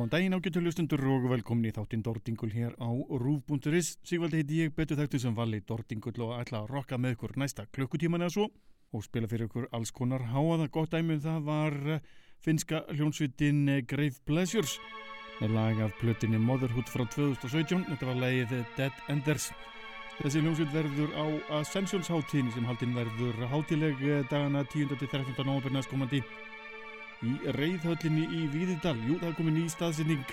Góðan daginn ágættu hlustundur og velkomin í þáttinn Dordingul hér á Rúf.is. Sigvaldi heiti ég betur þekktu sem vali Dordingul og ætla að rokka með ykkur næsta klukkutíman eða svo og spila fyrir ykkur alls konar háaða. Gott dæmið um það var eh, finska hljónsvitin eh, Grave Pleasures með lag af plötinni Motherhood frá 2017. Þetta var lagið Dead Enders. Þessi hljónsvit verður á Ascensions háttíðin sem haldinn verður hátileg eh, dagana 10-13. november næstkomandi í reyðhöllinni í Víðidal. Jú, það er komið ný staðsending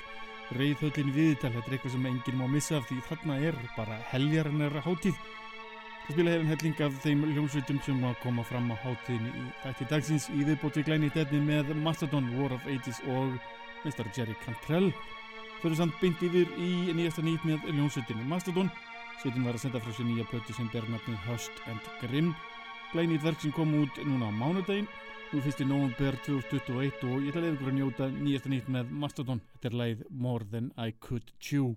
reyðhöllinni í Víðidal. Þetta er eitthvað sem enginn má missa af því þarna er bara heljarinnar hátíð. Það spila hefðin helling af þeim hljómsveitum sem að koma fram á hátíðinni í þætti dagsins í viðbóti glæni í defni með Mastodon, War of Ages og meistar Jerry Cantrell. Þau eru samt beint yfir í nýjasta nýtt með hljómsveitinni Mastodon. Sveitin var að senda frá sér nýja plötu sem ber nafnið Hust and Grimm. Glænið verk sem kom út núna á mánudaginn Nú fyrst í nógumber 2021 og ég ætla að leiða ykkur að njóta nýjasta nýtt með Mastodon. Þetta er leið More Than I Could Chew.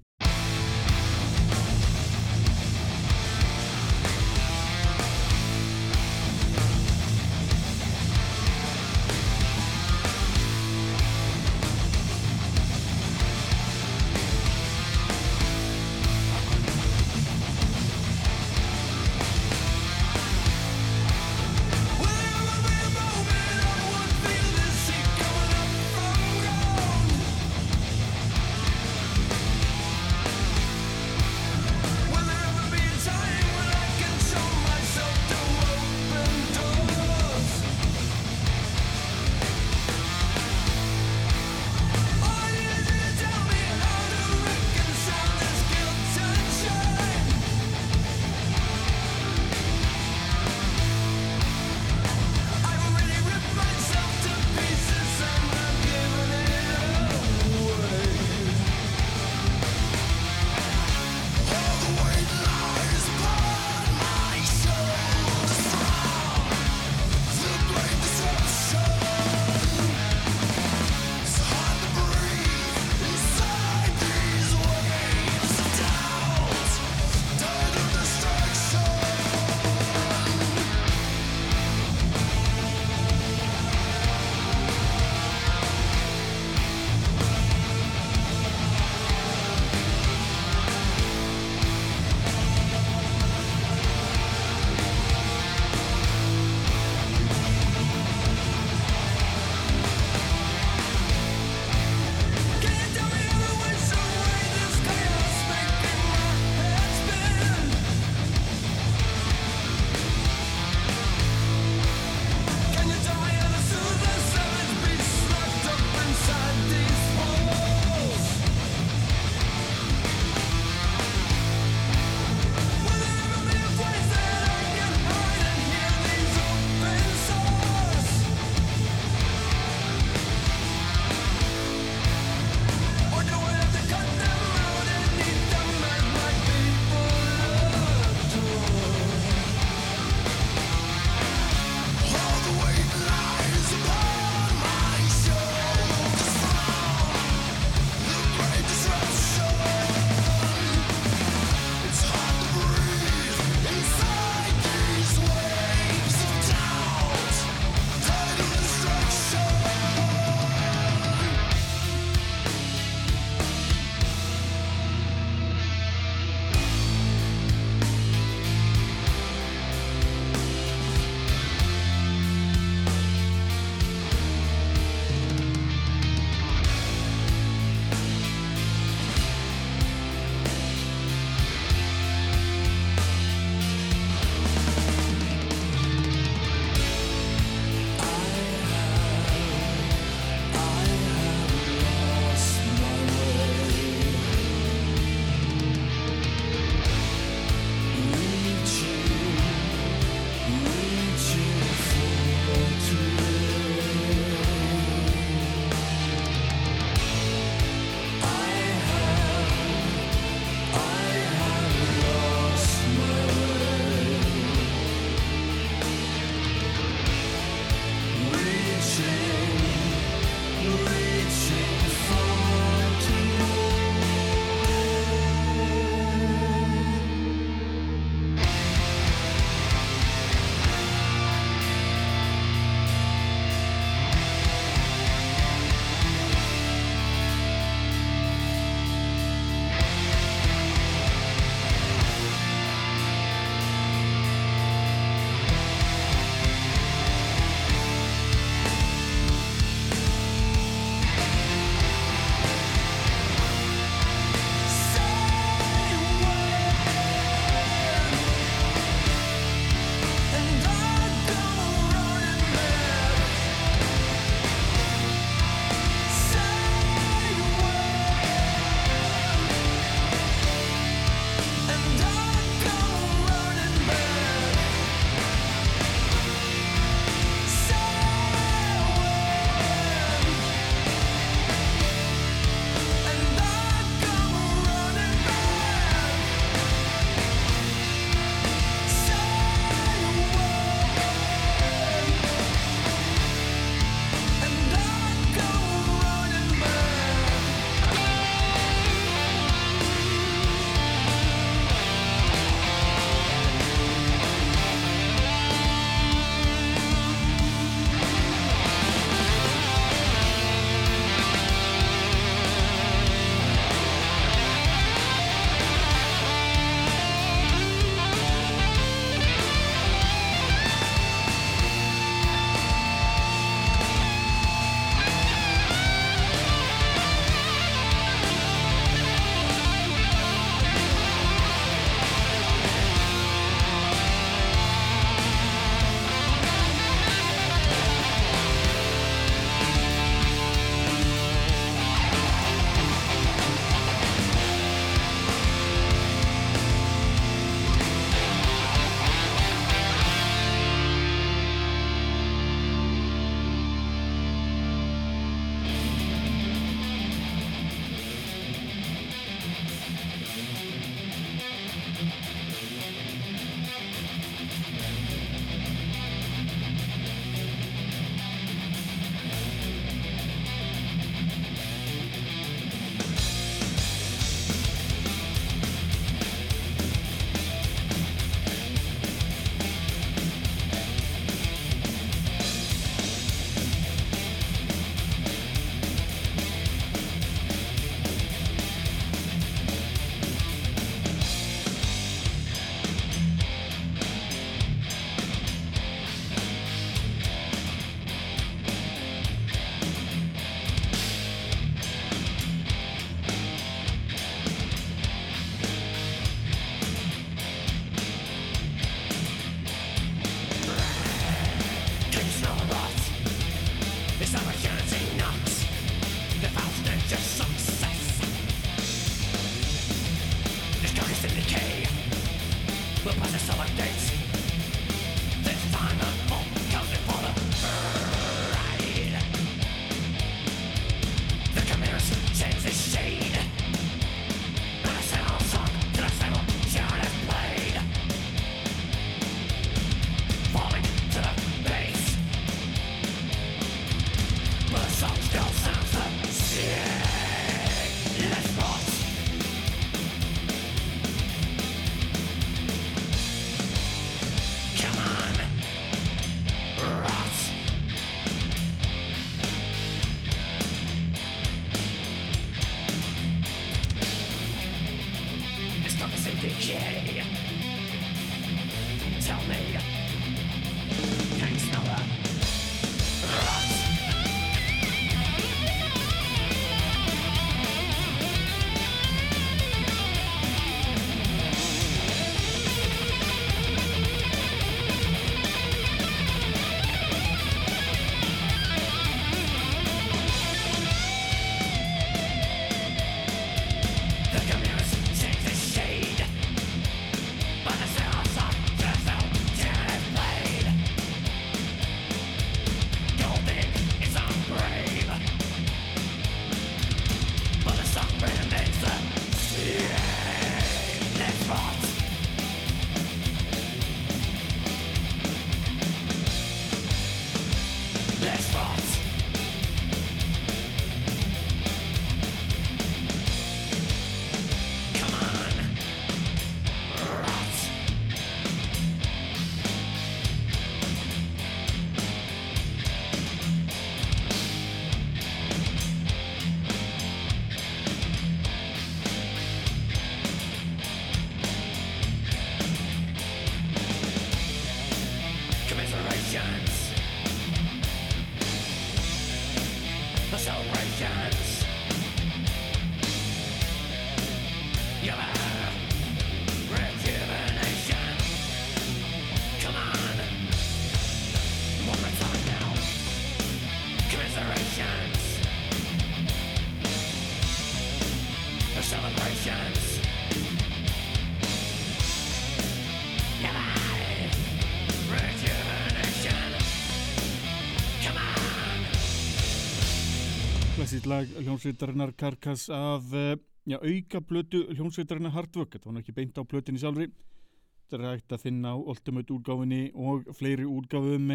Lag hljómsveitarinnar Karkas af eh, já, auka blötu hljómsveitarinnar Hardwork þetta var náttúrulega ekki beint á blötinni sjálfri þetta er hægt að finna á Ultimate útgáfinni og fleiri útgáfum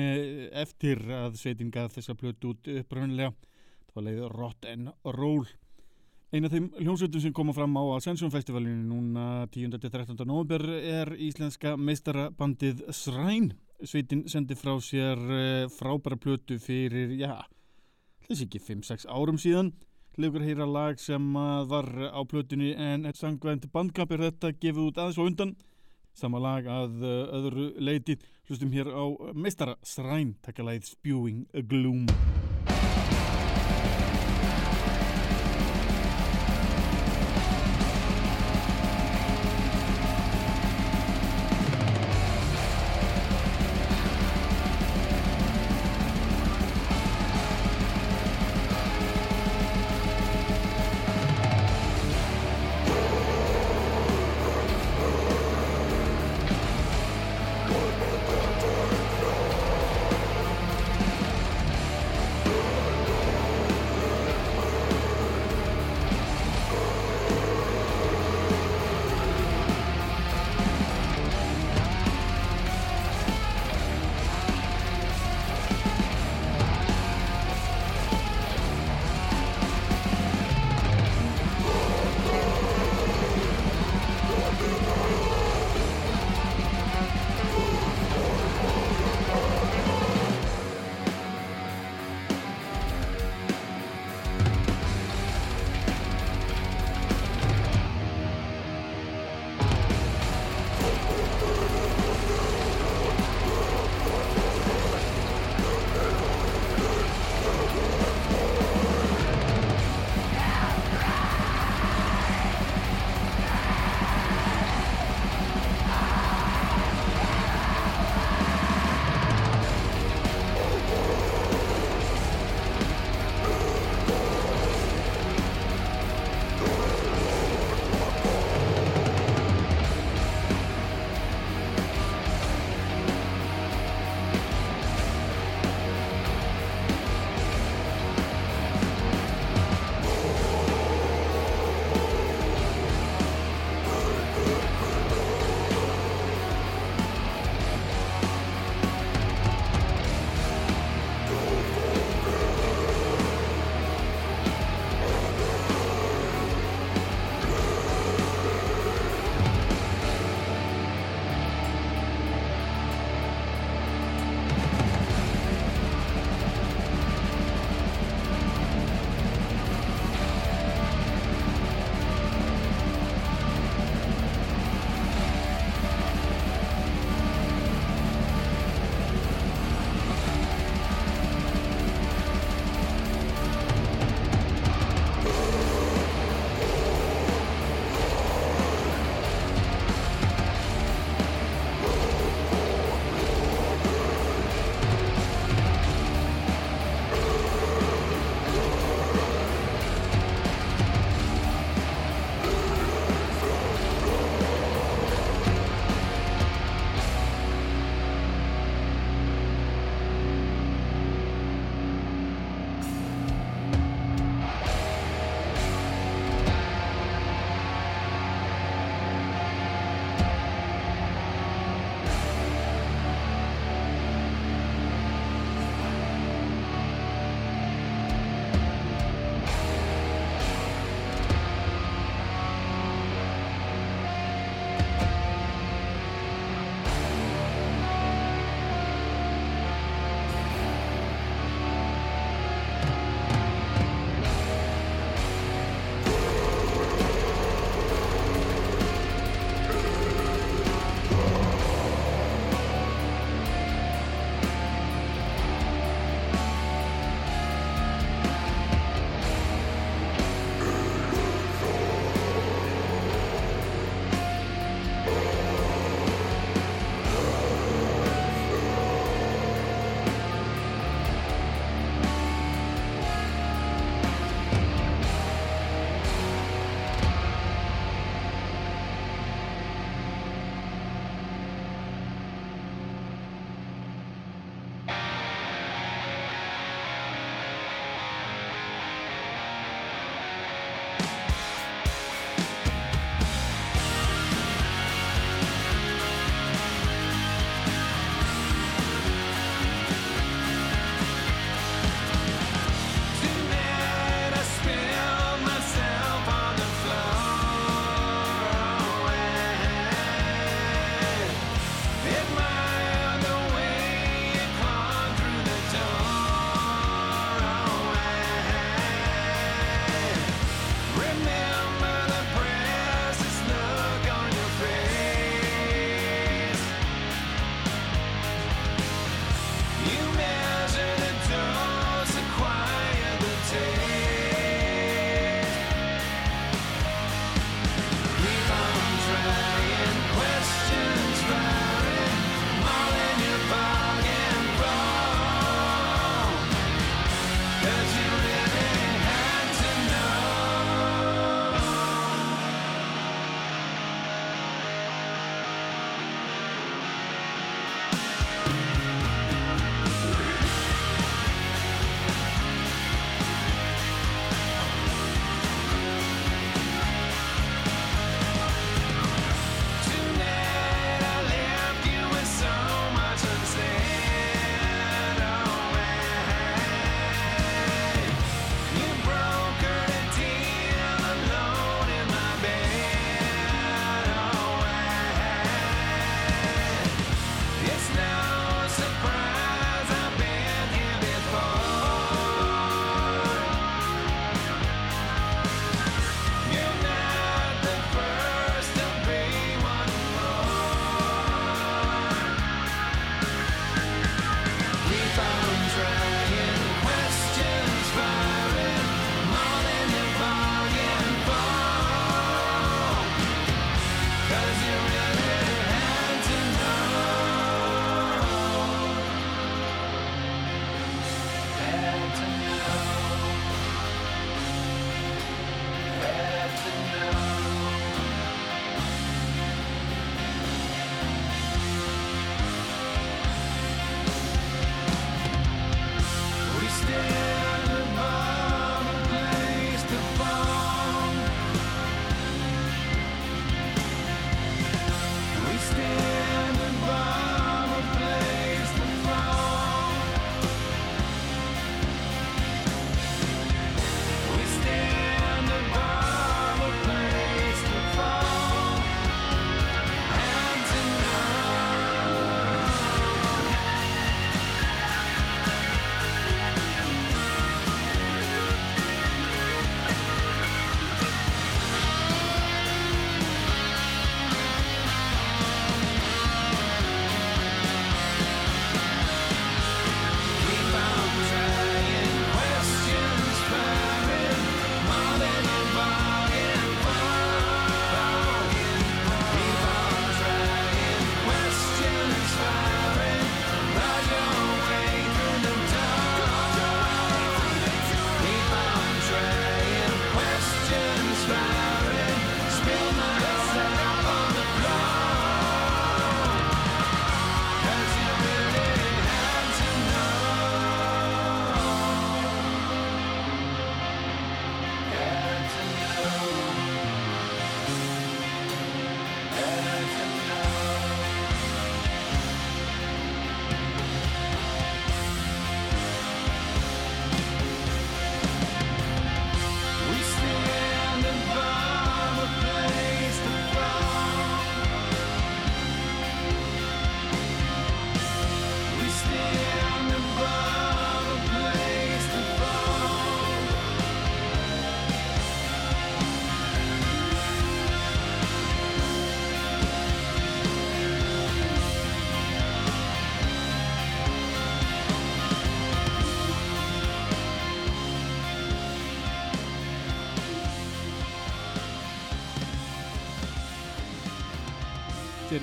eftir að sveitinga þessa blötu út uppröðunlega það var leið Rot and Roll Einn af þeim hljómsveitum sem koma fram á Ascension Festivalinu núna 10.13. november er íslenska meistarabandið Sræn. Sveitin sendi frá sér eh, frábæra plötu fyrir, já, þessi ekki 5-6 árum síðan leikur að heyra lag sem var á plötunni en sangvænt bandkamp er þetta gefið út aðeins og undan. Sama lag að öðru leiti hlustum hér á meistara Sræn takka lagið Spewing a Gloom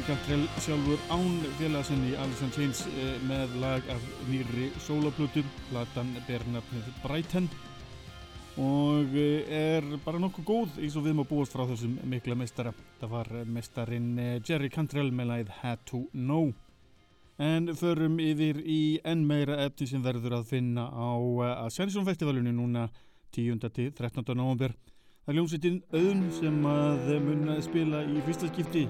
Cantrell sjálfur án félagsenni Alice in Chains eh, með lag af nýri sólaplutum, platan ber nafnið Brighton og eh, er bara nokkuð góð eins og við má búast frá þessum mikla mestara. Það var mestarin eh, Jerry Cantrell með lagið Had to Know. En förum yfir í enn meira efni sem verður að finna á festivalinu núna 10. til 13. november. Það er ljómsveitin auðn sem að mun spila í fyrsta skipti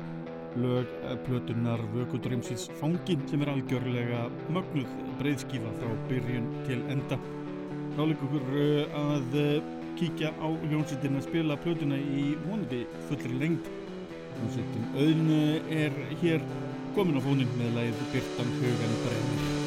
lög plötunar Vökudrýmsins Fangin sem er algjörlega mögnuð breyðskifa frá byrjun til enda. Ráleik okkur uh, að uh, kíkja á hljómsveitin að spila plötuna í vonandi fullri lengt. Hljómsveitin auðn er hér komin á fónin með læð Byrtan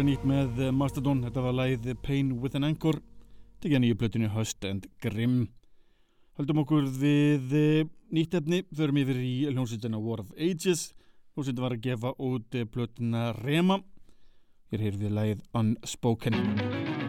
Hugan Brennir. með Mastodon, þetta var læð Pain with an Anchor, tekja nýju plötinu Hust and Grimm. Haldum okkur við eh, nýtt efni, förum yfir í hljómsveitina War of Ages, hljómsveitin var að gefa út eh, plötuna Rema, hér heyrðum við læð Unspoken.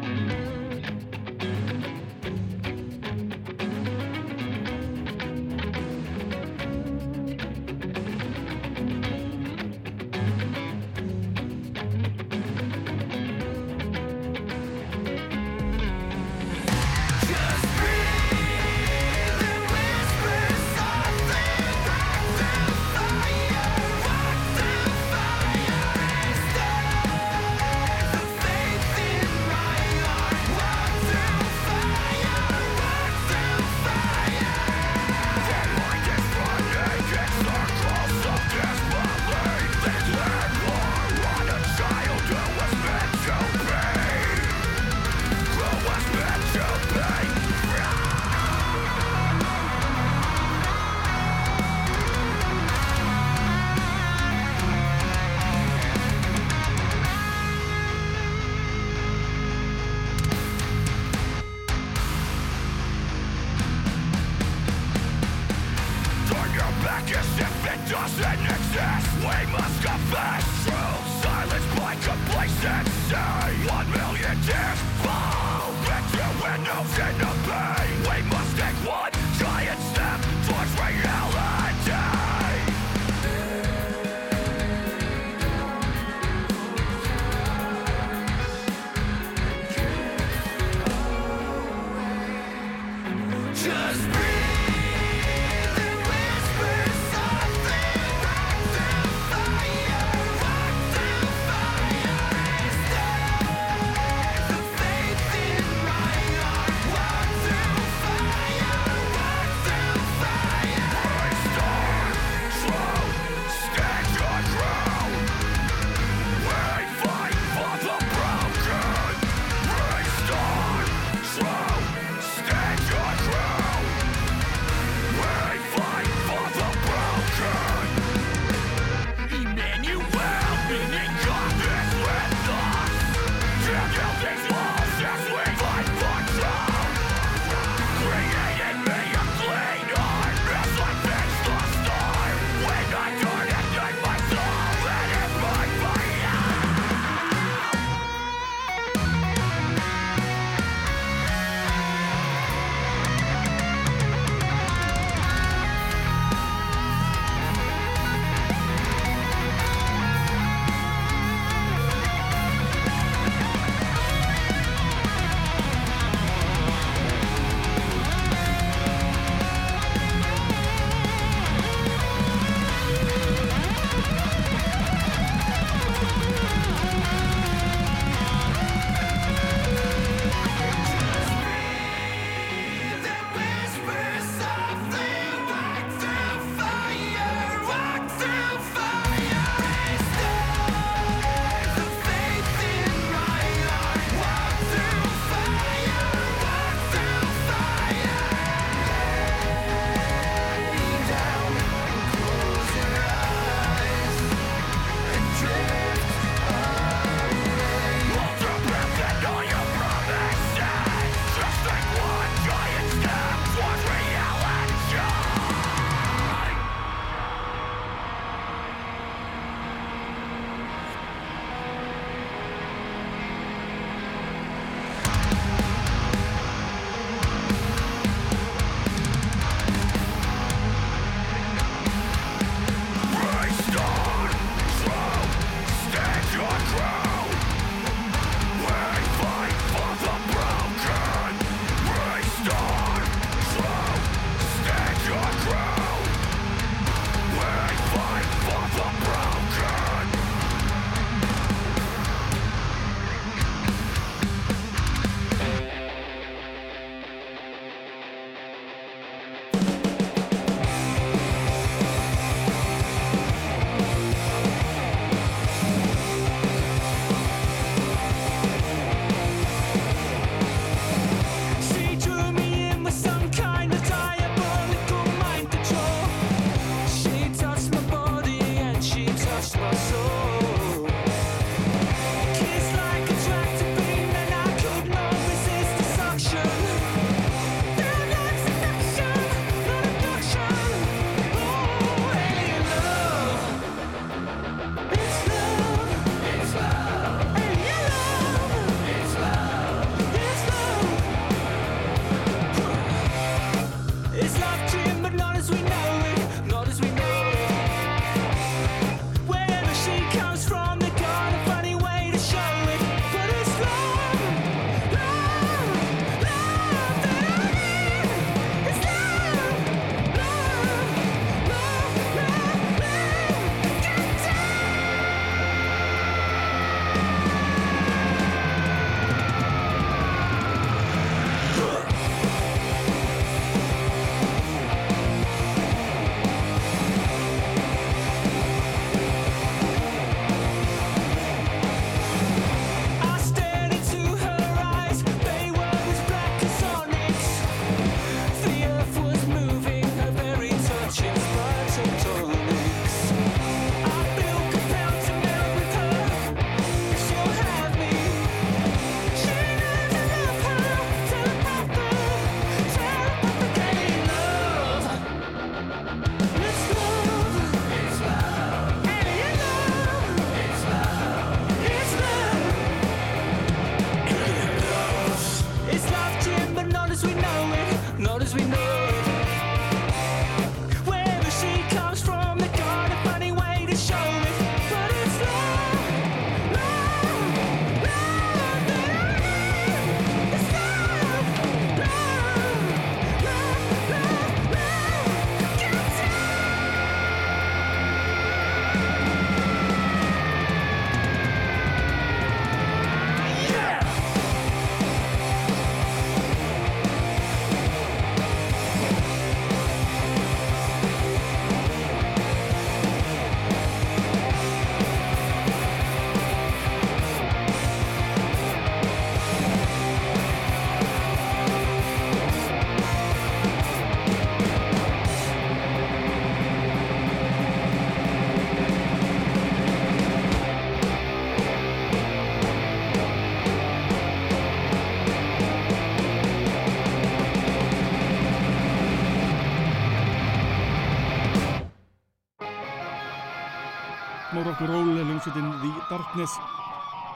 Rock'n'roll hljómsveitin The Darkness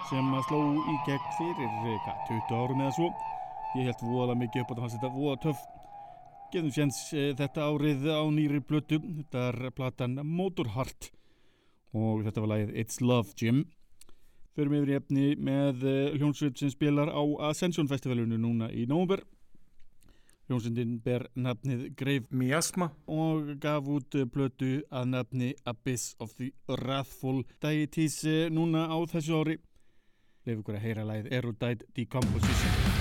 sem að sló í gegn fyrir hva, 20 árum eða svo. Ég held voða mikið upp á þetta, þetta voða töff. Gefum séns e, þetta árið á nýri blötu, þetta er platan Motorheart og þetta var lagið It's Love Jim. Förum yfir í efni með e, hljómsveit sem spilar á Ascension festivalunu núna í nógumver. Hljómsveitin ber nafnið Grave Miasma og gaf út blötu að nafni Abyss of the Wrathful Deities núna á þessu ári. Leif ykkur að heyra lagið Erudite Decomposition.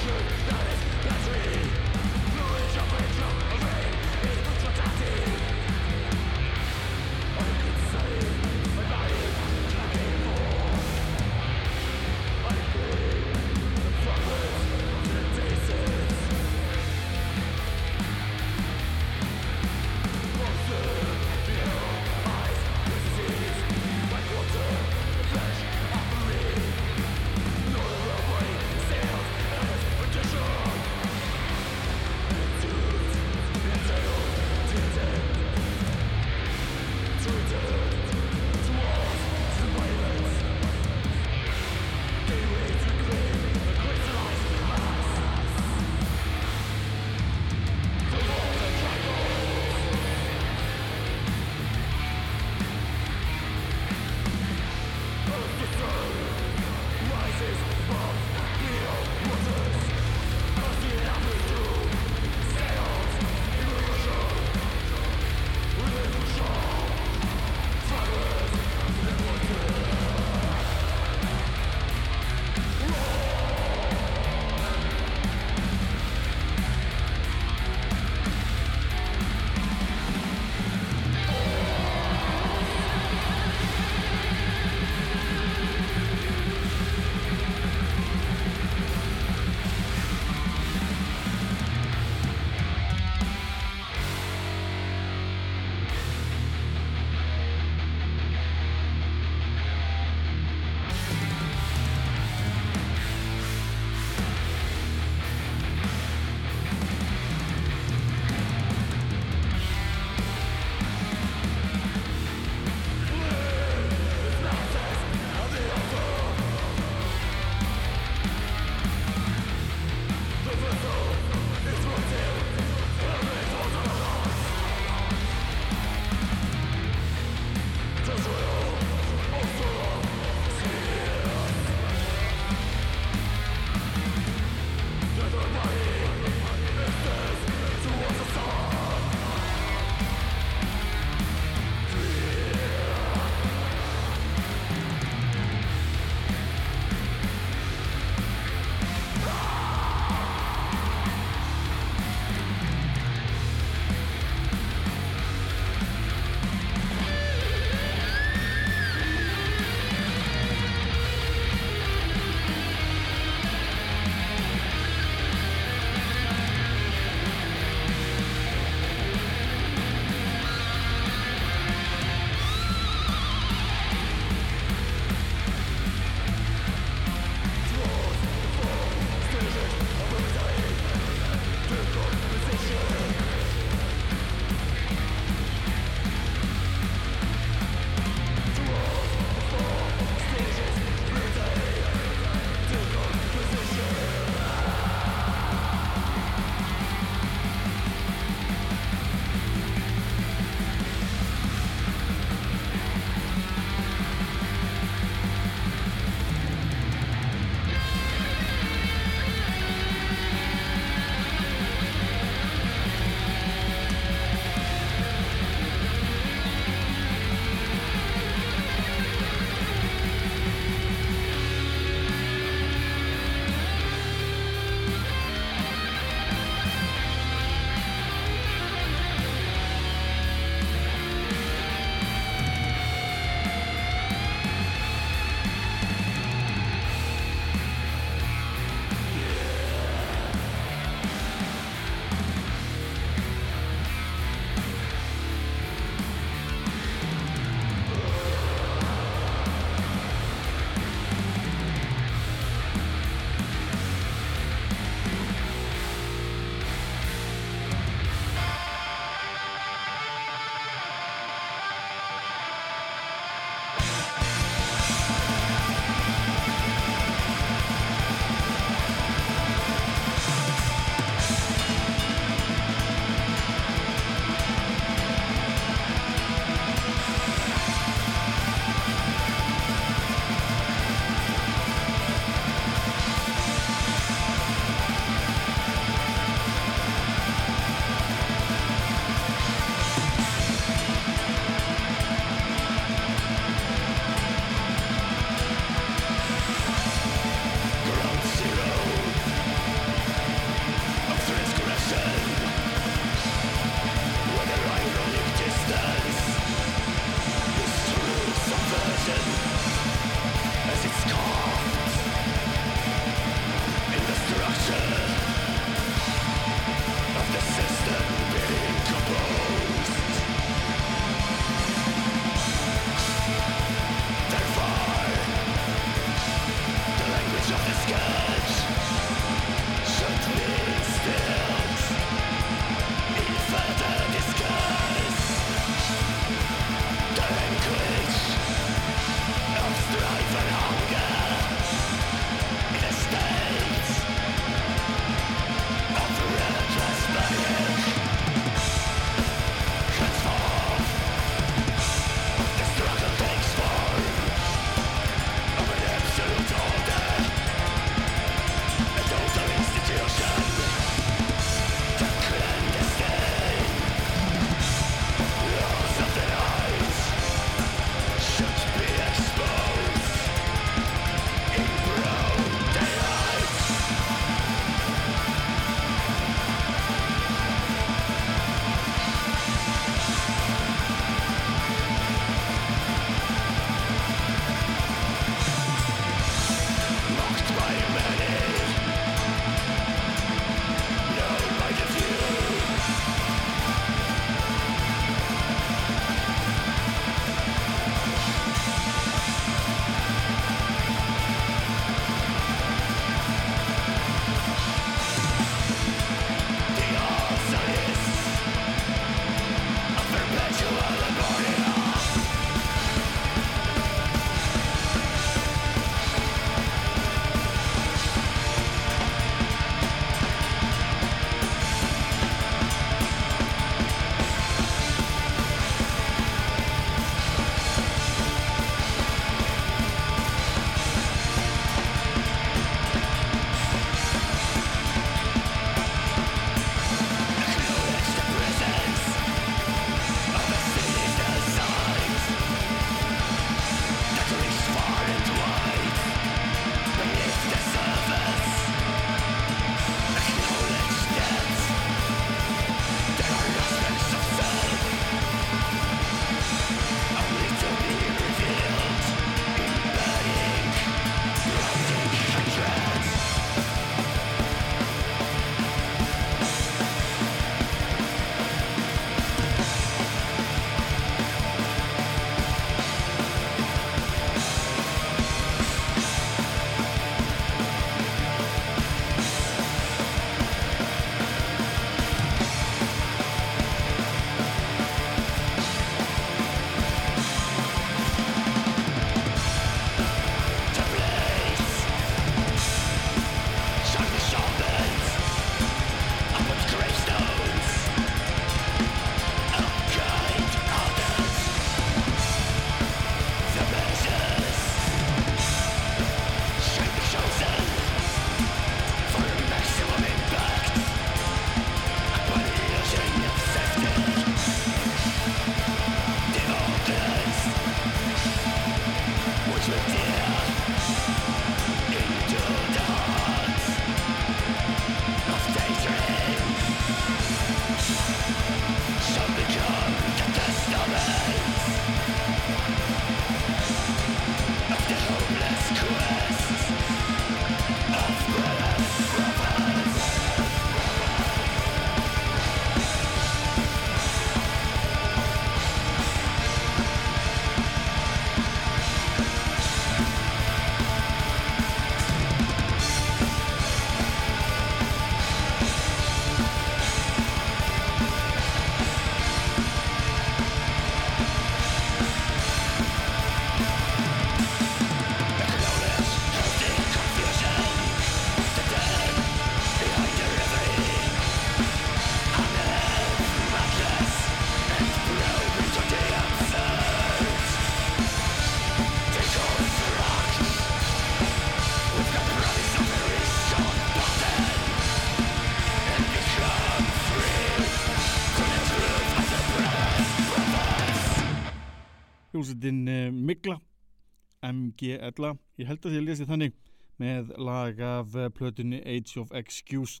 MGL ég held að að lesi þannig með lag af uh, plötunni Age of Excuse.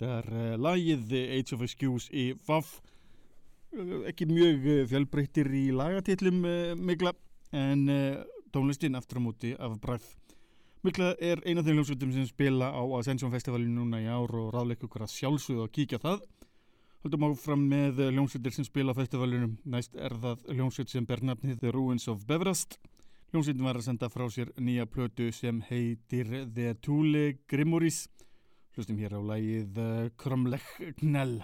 Það er uh, lagið Age of Excuse í FAF ekki mjög fjölbreyttir í lagatillum Migla en tónlistin aftur á móti af bræð Mikla er eina af þeim hljómsveitum sem spila á Ascension Festivalinu núna í ár og ráðleika ykkur að sjálfsögðu að kíkja það. Haldum áfram með hljómsveitir sem spila á festivalinu. Næst er það hljómsveit sem ber nafnið The Ruins of Beverast Hljómsveitin var að senda frá sér nýja plötu sem heitir The Thule Grimoris Hlustum hér á lagið Kromlech Knell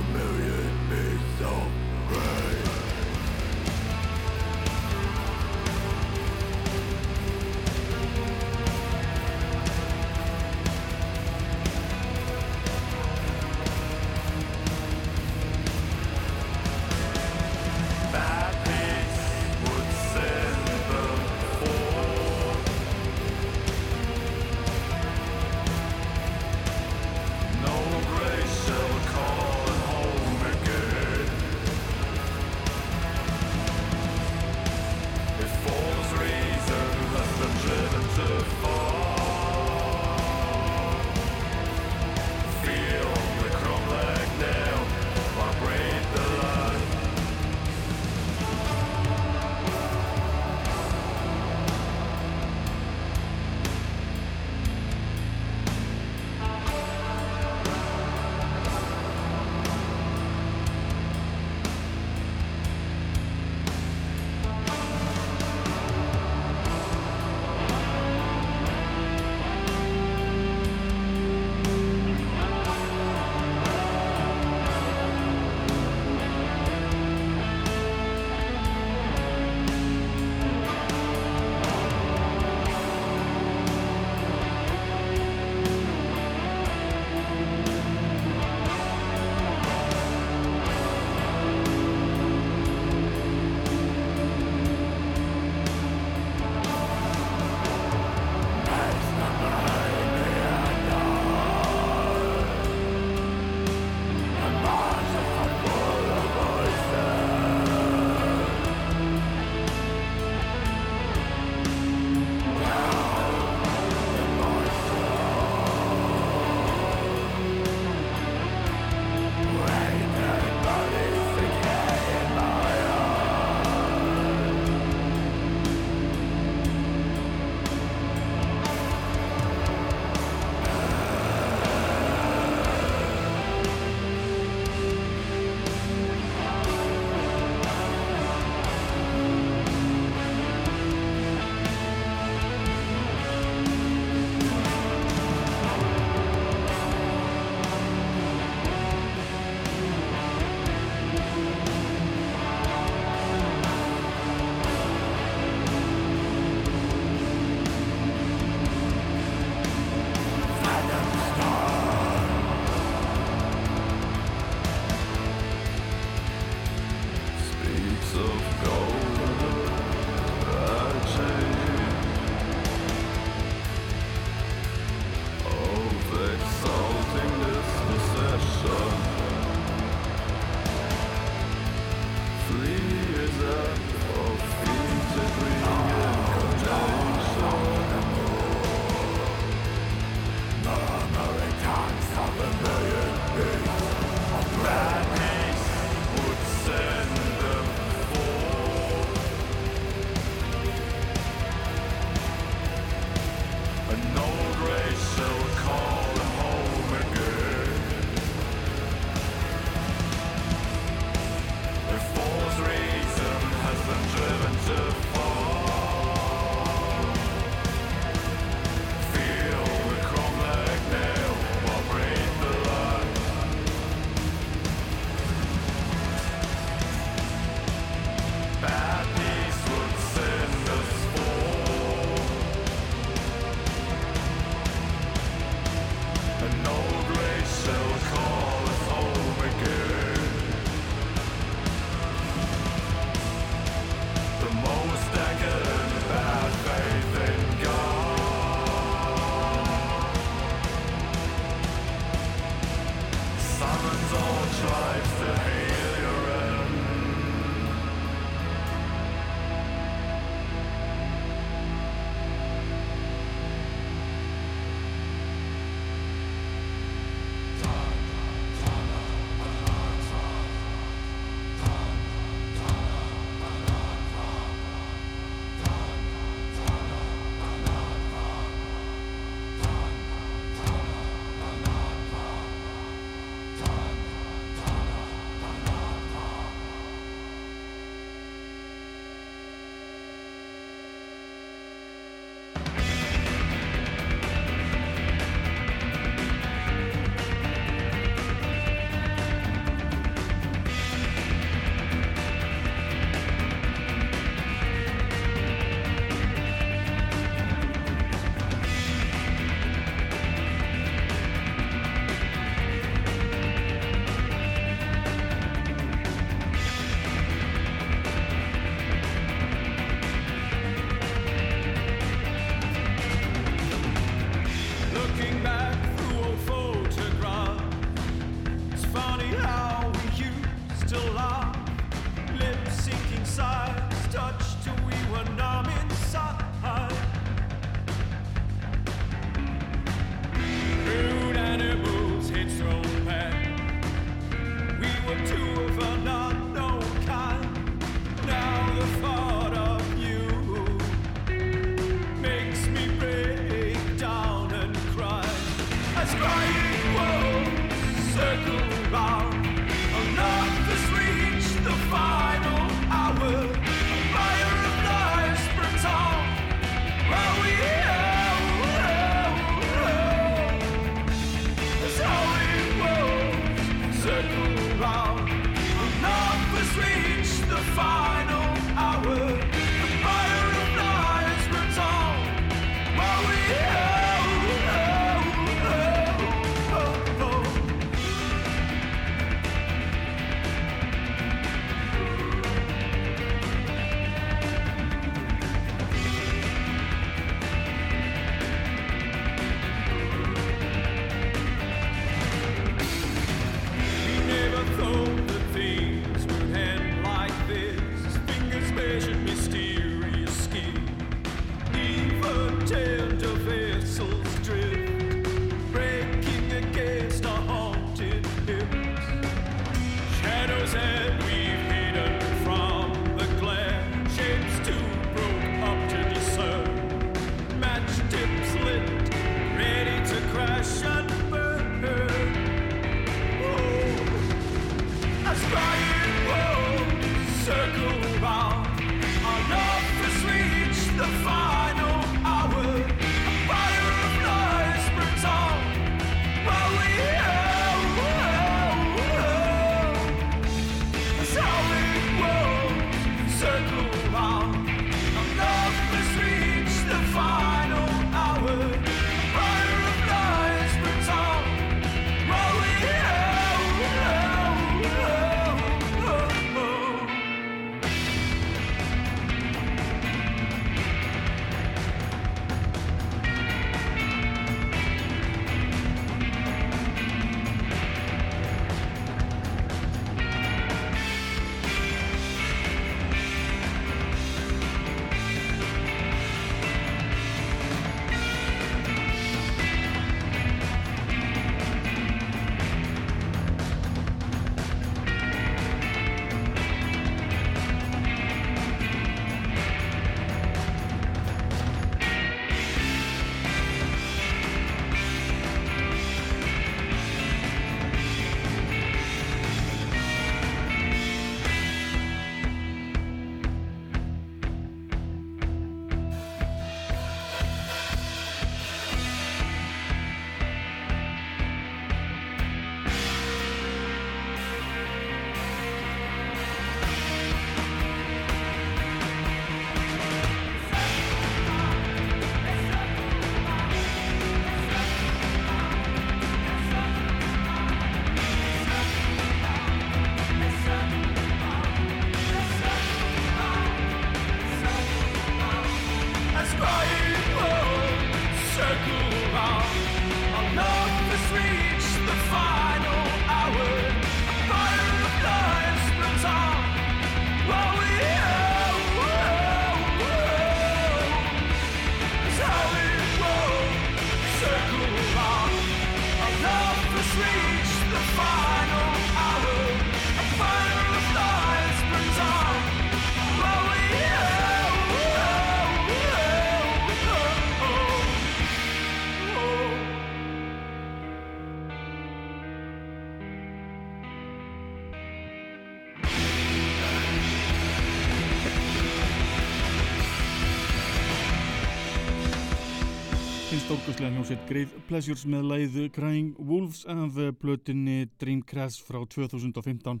hljómsveit Grave Pleasures með læð Crying Wolves af blötunni Dream Crash frá 2015.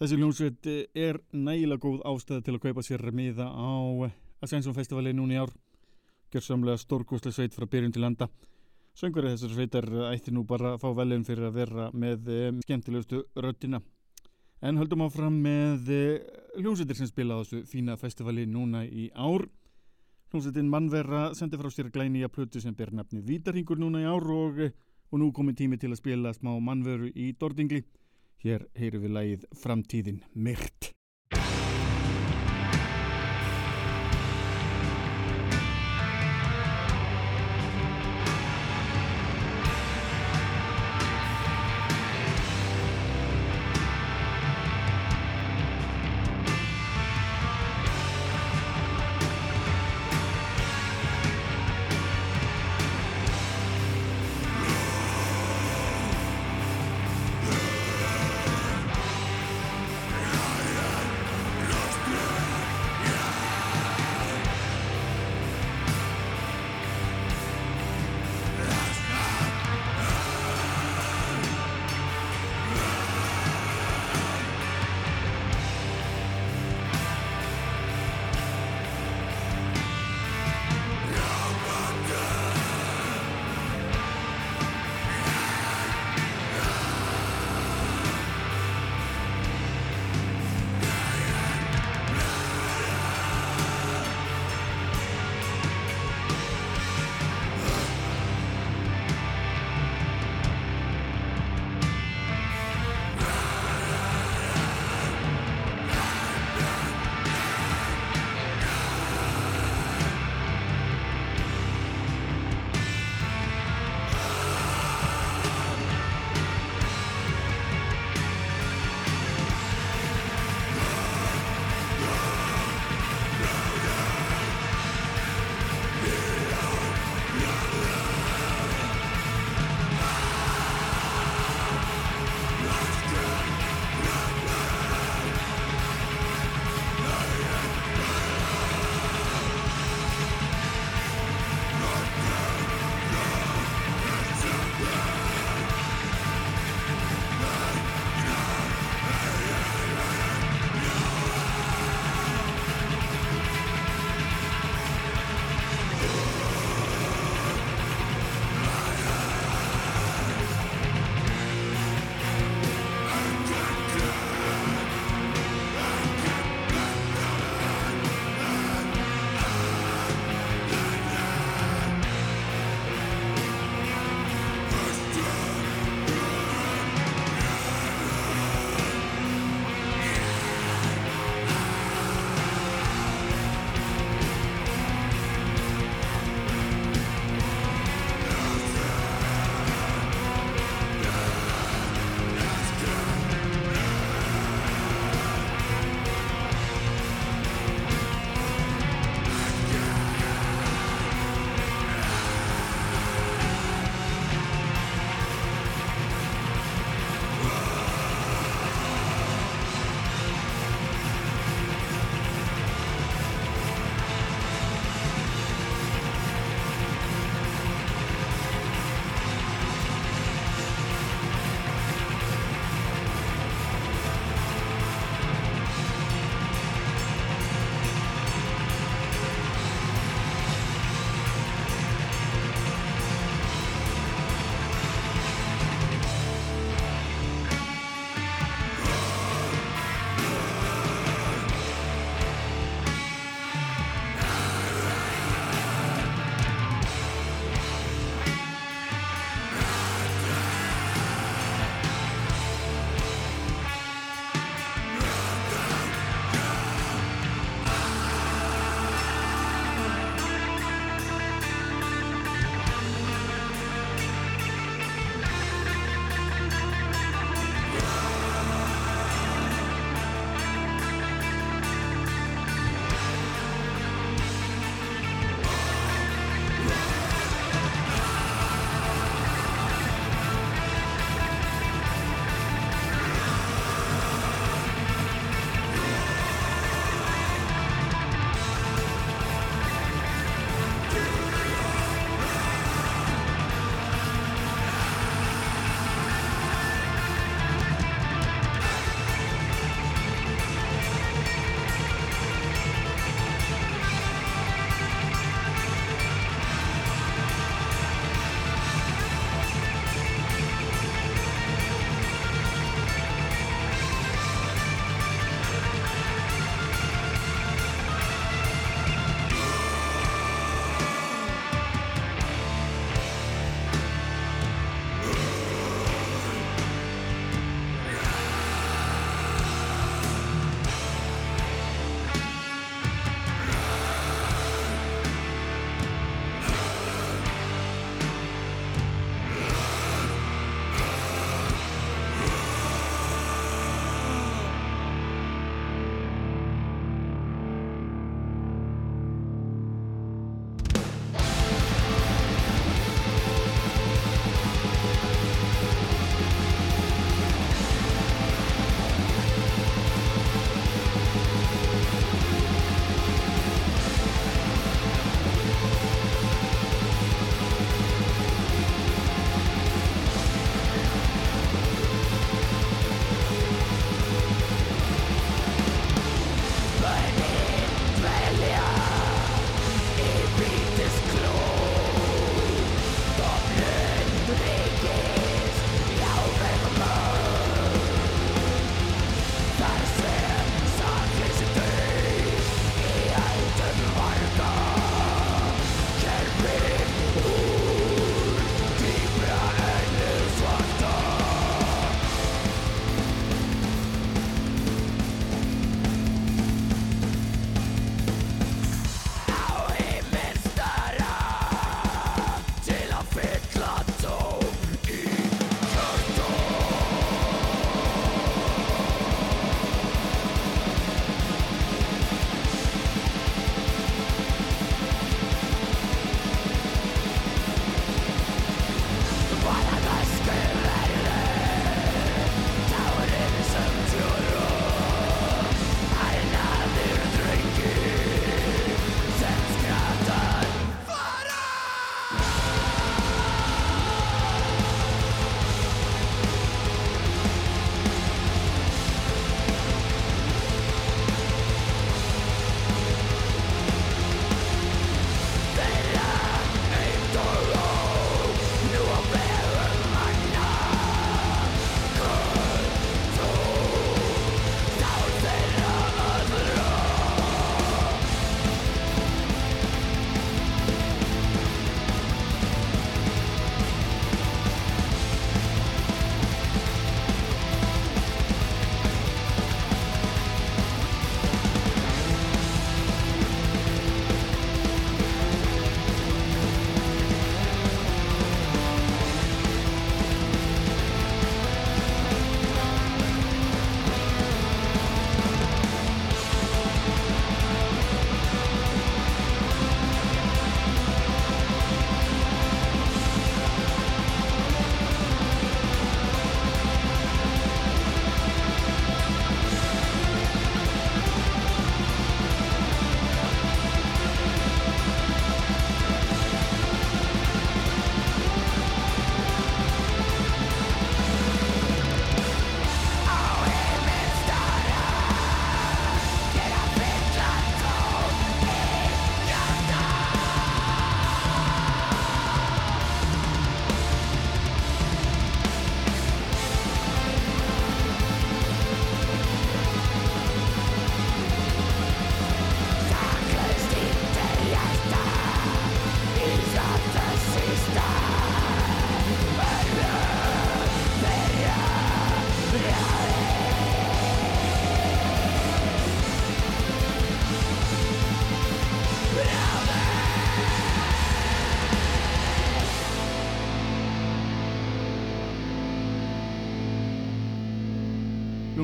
Þessi hljómsveit er nægilega góð ástæði til að kaupa sér miða á Ascension Festivali núni ár. Gjör samlega stórkoslega sveit frá byrjun til landa. Söngverið þessar sveitar ætti nú bara að fá velin fyrir að vera með skemmtilegustu röttina. En höldum áfram með hljómsveitir sem spila á þessu fína festivali núna í ár. Hljómsveitin Mannverra sendi frá sér glæni að plötu sem ber nafni Vítarhingur núna í ár og, og nú komið tími til að spila smá mannveru í Dordingli. Hér heyru við lægið Framtíðin Myrt.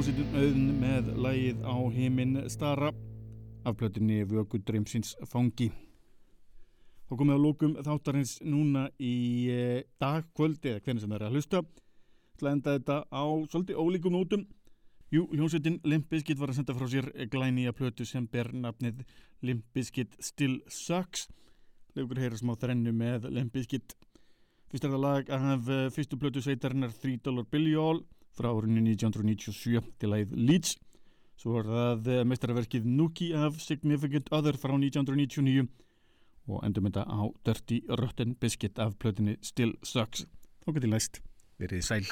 Hljómsveitin auðn með lægið á heiminn stara af plötinni Vöku Dreimsins fangi. Þá komum við á lókum þáttarins núna í eh, dag, kvöld eða hvernig sem það er að hlusta. Það enda þetta á svolítið ólíkum nótum. Jú, hljómsveitin Limp Bizkit var að senda frá sér glæni að plötu sem ber nafnið Limp Bizkit Still Sucks. Legur heyra smá þrennu með Limp Bizkit. Fyrst er það lag af fyrstu plötu sveitarinnar 3 Dollar Billy All frá árunni 1997 til lagið Leeds. Svo var það eh, meistarverkið Nuki af Significant Other frá 1999 og endur mynda á Dirty Rotten Biscuit af plötinni Still Sucks. Þá getur læst verið sæl.